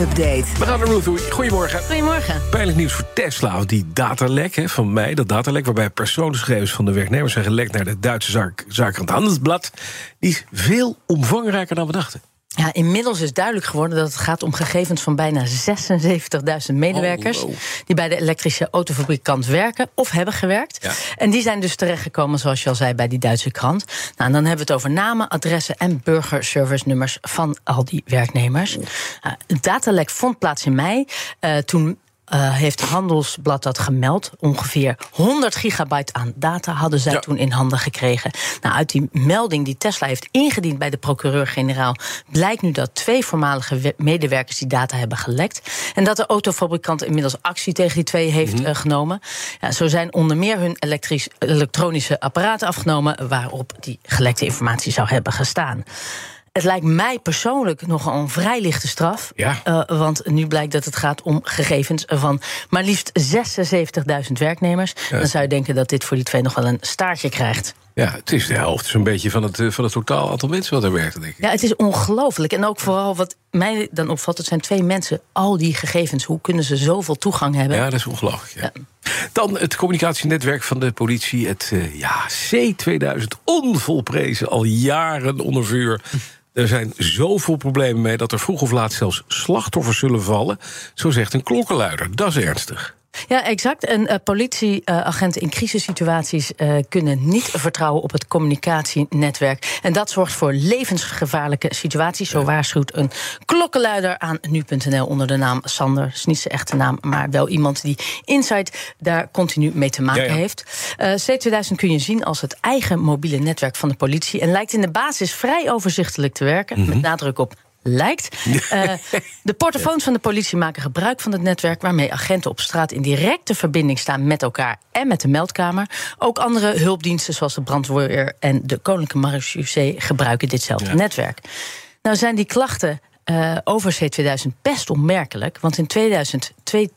Update. We gaan naar Ruth. Goedemorgen. Goedemorgen. Pijnlijk nieuws voor Tesla. Die datalek hè, van mij, dat datalek... waarbij persoonsgegevens van de werknemers zijn gelekt... naar de Duitse zaak, zaak Handelsblad... die is veel omvangrijker dan we dachten. Ja, inmiddels is duidelijk geworden dat het gaat om gegevens van bijna 76.000 medewerkers. Oh, die bij de elektrische autofabrikant werken of hebben gewerkt. Ja. En die zijn dus terechtgekomen, zoals je al zei, bij die Duitse krant. Nou, en dan hebben we het over namen, adressen en burgerservice-nummers van al die werknemers. Uh, het datalek vond plaats in mei. Uh, toen uh, heeft Handelsblad dat gemeld. Ongeveer 100 gigabyte aan data hadden zij Ja. toen in handen gekregen. Nou, uit die melding die Tesla heeft ingediend bij de procureur-generaal... blijkt nu dat twee voormalige we- medewerkers die data hebben gelekt. En dat de autofabrikant inmiddels actie tegen die twee heeft eh, genomen. Ja, zo zijn onder meer hun elektrisch, elektronische apparaten afgenomen... waarop die gelekte informatie zou hebben gestaan. Het lijkt mij persoonlijk nogal een vrij lichte straf. Ja. Eh, want nu blijkt dat het gaat om gegevens van maar liefst 76.000 werknemers. Dan zou je denken dat dit voor die twee nog wel een staartje krijgt. Ja, het is de helft zo'n beetje van het, eh, van het totaal aantal mensen wat er werkt, denk ik. Ja, het is ongelooflijk. En ook vooral wat mij dan opvalt, het zijn twee mensen, al die gegevens. Hoe kunnen ze zoveel toegang hebben? Ja, dat is ongelooflijk. Ja. Dan het communicatienetwerk van de politie. Het eh, ja, C2000, onvolprezen, al jaren onder vuur. Er zijn zoveel problemen mee dat er vroeg of laat zelfs slachtoffers zullen vallen. Zo zegt een klokkenluider. Dat is ernstig. Ja, exact. En uh, politieagenten in crisissituaties uh, kunnen niet vertrouwen op het communicatienetwerk. En dat zorgt voor levensgevaarlijke situaties. Zo waarschuwt een klokkenluider aan nu.nl onder de naam Sander. Dat is niet zijn echte naam, maar wel iemand die Insight daar continu mee te maken Ja, ja. heeft. Uh, C2000 kun je zien als het eigen mobiele netwerk van de politie. En lijkt in de basis vrij overzichtelijk te werken. Mhm. Met nadruk op lijkt. Uh, de portofoons van de politie maken gebruik van het netwerk... waarmee agenten op straat in directe verbinding staan met elkaar... en met de meldkamer. Ook andere hulpdiensten zoals de brandweer en de Koninklijke Marechaussee... gebruiken ditzelfde Ja. netwerk. Nou zijn die klachten uh, over C2000 best onmerkelijk. Want in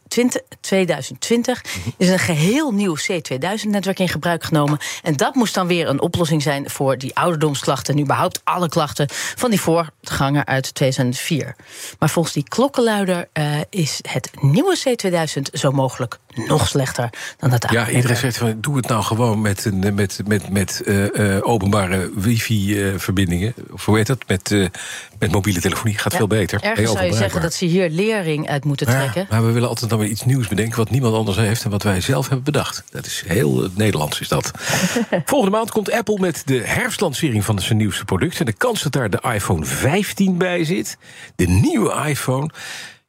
2020, 2020 is een geheel nieuw C2000-netwerk in gebruik genomen. En dat moest dan weer een oplossing zijn voor die ouderdomsklachten... en überhaupt alle klachten van die voorganger uit 2004. Maar volgens die klokkenluider uh, is het nieuwe C2000 zo mogelijk nog slechter dan dat oude Ja, iedereen zegt van doe het nou gewoon met, een, met, met, met uh, uh, openbare wifi-verbindingen. Of hoe heet dat? Met, uh, met mobiele telefonie. Gaat Ja, veel beter. Ergens zou je zeggen dat ze hier lering uit moeten trekken. Ja, maar we willen altijd dan weer iets nieuws bedenken wat niemand anders heeft en wat wij zelf hebben bedacht. Dat is heel uh, Nederlands, is dat. Volgende maand komt Apple met de herfstlancering van zijn nieuwste product. En de kans dat daar de iPhone 15 bij zit, de nieuwe iPhone.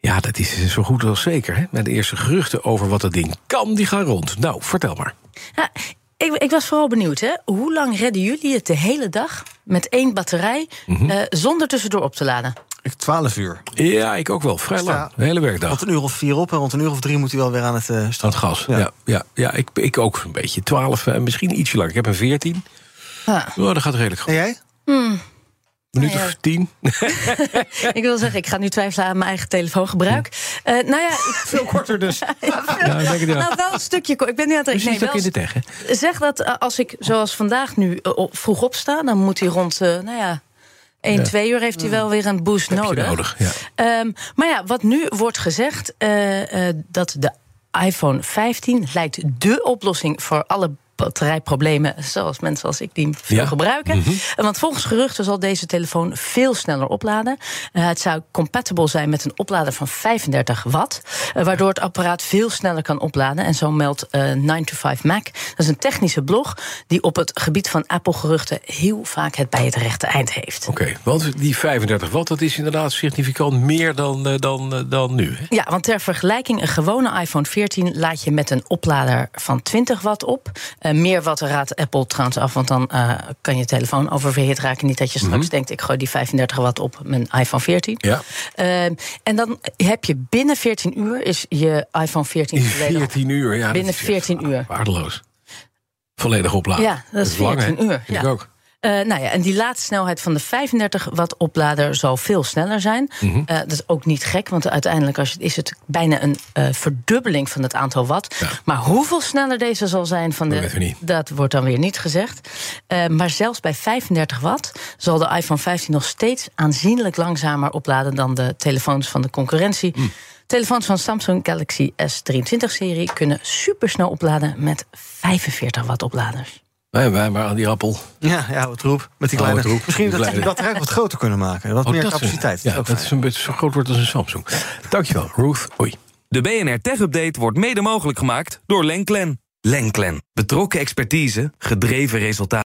Ja, dat is zo goed als zeker. Hè? Met de eerste geruchten over wat dat ding kan, die gaan rond. Nou, vertel maar. Ja, ik, ik, was vooral benieuwd, hè? hoe lang redden jullie het de hele dag met één batterij Mhm. mm -hmm. uh, zonder tussendoor op te laden? Ik 12 uur. Ja, ik ook wel. Vrij lang. De hele werkdag. Rond een uur of vier op en rond een uur of drie moet hij wel weer aan het uh, Aan het gas. Ja, ja, ja, ja ik, ik ook een beetje. 12 en uh, misschien ietsje langer. Ik heb een 14. Ah. Oh, dat gaat redelijk goed. En jij? Hmm. Minuut of tien. ik wil zeggen, ik ga nu twijfelen aan mijn eigen telefoongebruik. Uh, nou ja, ik... veel korter dus. ja, veel... ja, denk nou, wel een stukje. Ik ben nu aan het Precies nee, wel in de tegen. Zeg dat als ik zoals vandaag nu uh, vroeg opsta, dan moet hij rond, nou ja. 1, ja. 2 uur heeft hij wel weer een boost Heb nodig. nodig ja. um, maar ja, wat nu wordt gezegd, dat de iPhone 15 lijkt de oplossing voor alle batterijproblemen, zoals mensen als ik die veel Ja. gebruiken. Mhm. Want volgens geruchten zal deze telefoon veel sneller opladen. Uh, het zou compatible zijn met een oplader van 35 watt, uh, waardoor het apparaat veel sneller kan opladen. En zo meldt uh, 9 to 5 Mac. Dat is een technische blog die op het gebied van Apple-geruchten heel vaak het bij het rechte eind heeft. Oké, okay, want die 35 watt, dat is inderdaad significant meer dan, eh, dan, dan nu. Hè? Ja, want ter vergelijking, een gewone iPhone 14 laat je met een oplader van 20 watt op. Uh, meer watt raadt Apple trouwens af, want dan uh, kan je telefoon oververhit raken. Niet dat je straks Mhm. mm -hmm. denkt, ik gooi die 35 watt op mijn iPhone 14. Ja. Uh, en dan heb je binnen 14 uur is je iPhone 14 volledig 14 uur, ja. Binnen 14 uur. Waardeloos. Volledig opladen. Ja, dat is 14 lang, uur. Vind ja. ik ook. Uh, nou ja, en die laatste snelheid van de 35 watt oplader zal veel sneller zijn. Mhm. Uh, dat is ook niet gek, want uiteindelijk als je, is het bijna een uh, verdubbeling van het aantal watt. Ja. Maar hoeveel sneller deze zal zijn, van Dat de, dat wordt dan weer niet gezegd. Maar zelfs bij 35 watt zal de iPhone 15 nog steeds aanzienlijk langzamer opladen dan de telefoons van de concurrentie. Mm. Telefoons van Samsung Galaxy S23-serie kunnen supersnel opladen met 45 watt opladers. Wij, wij maar aan die appel. Ja, ja, wat roep. Met die Oh, kleine roep. Misschien Die dat ze die kleine- batterij wat groter kunnen maken. Wat Oh, meer dat is- capaciteit. Ja, dat is een beetje zo groot wordt als een Samsung. Dankjewel, Ruth. Oei. De BNR Tech Update wordt mede mogelijk gemaakt door Lenklen. Lenklen. Betrokken expertise, gedreven resultaten.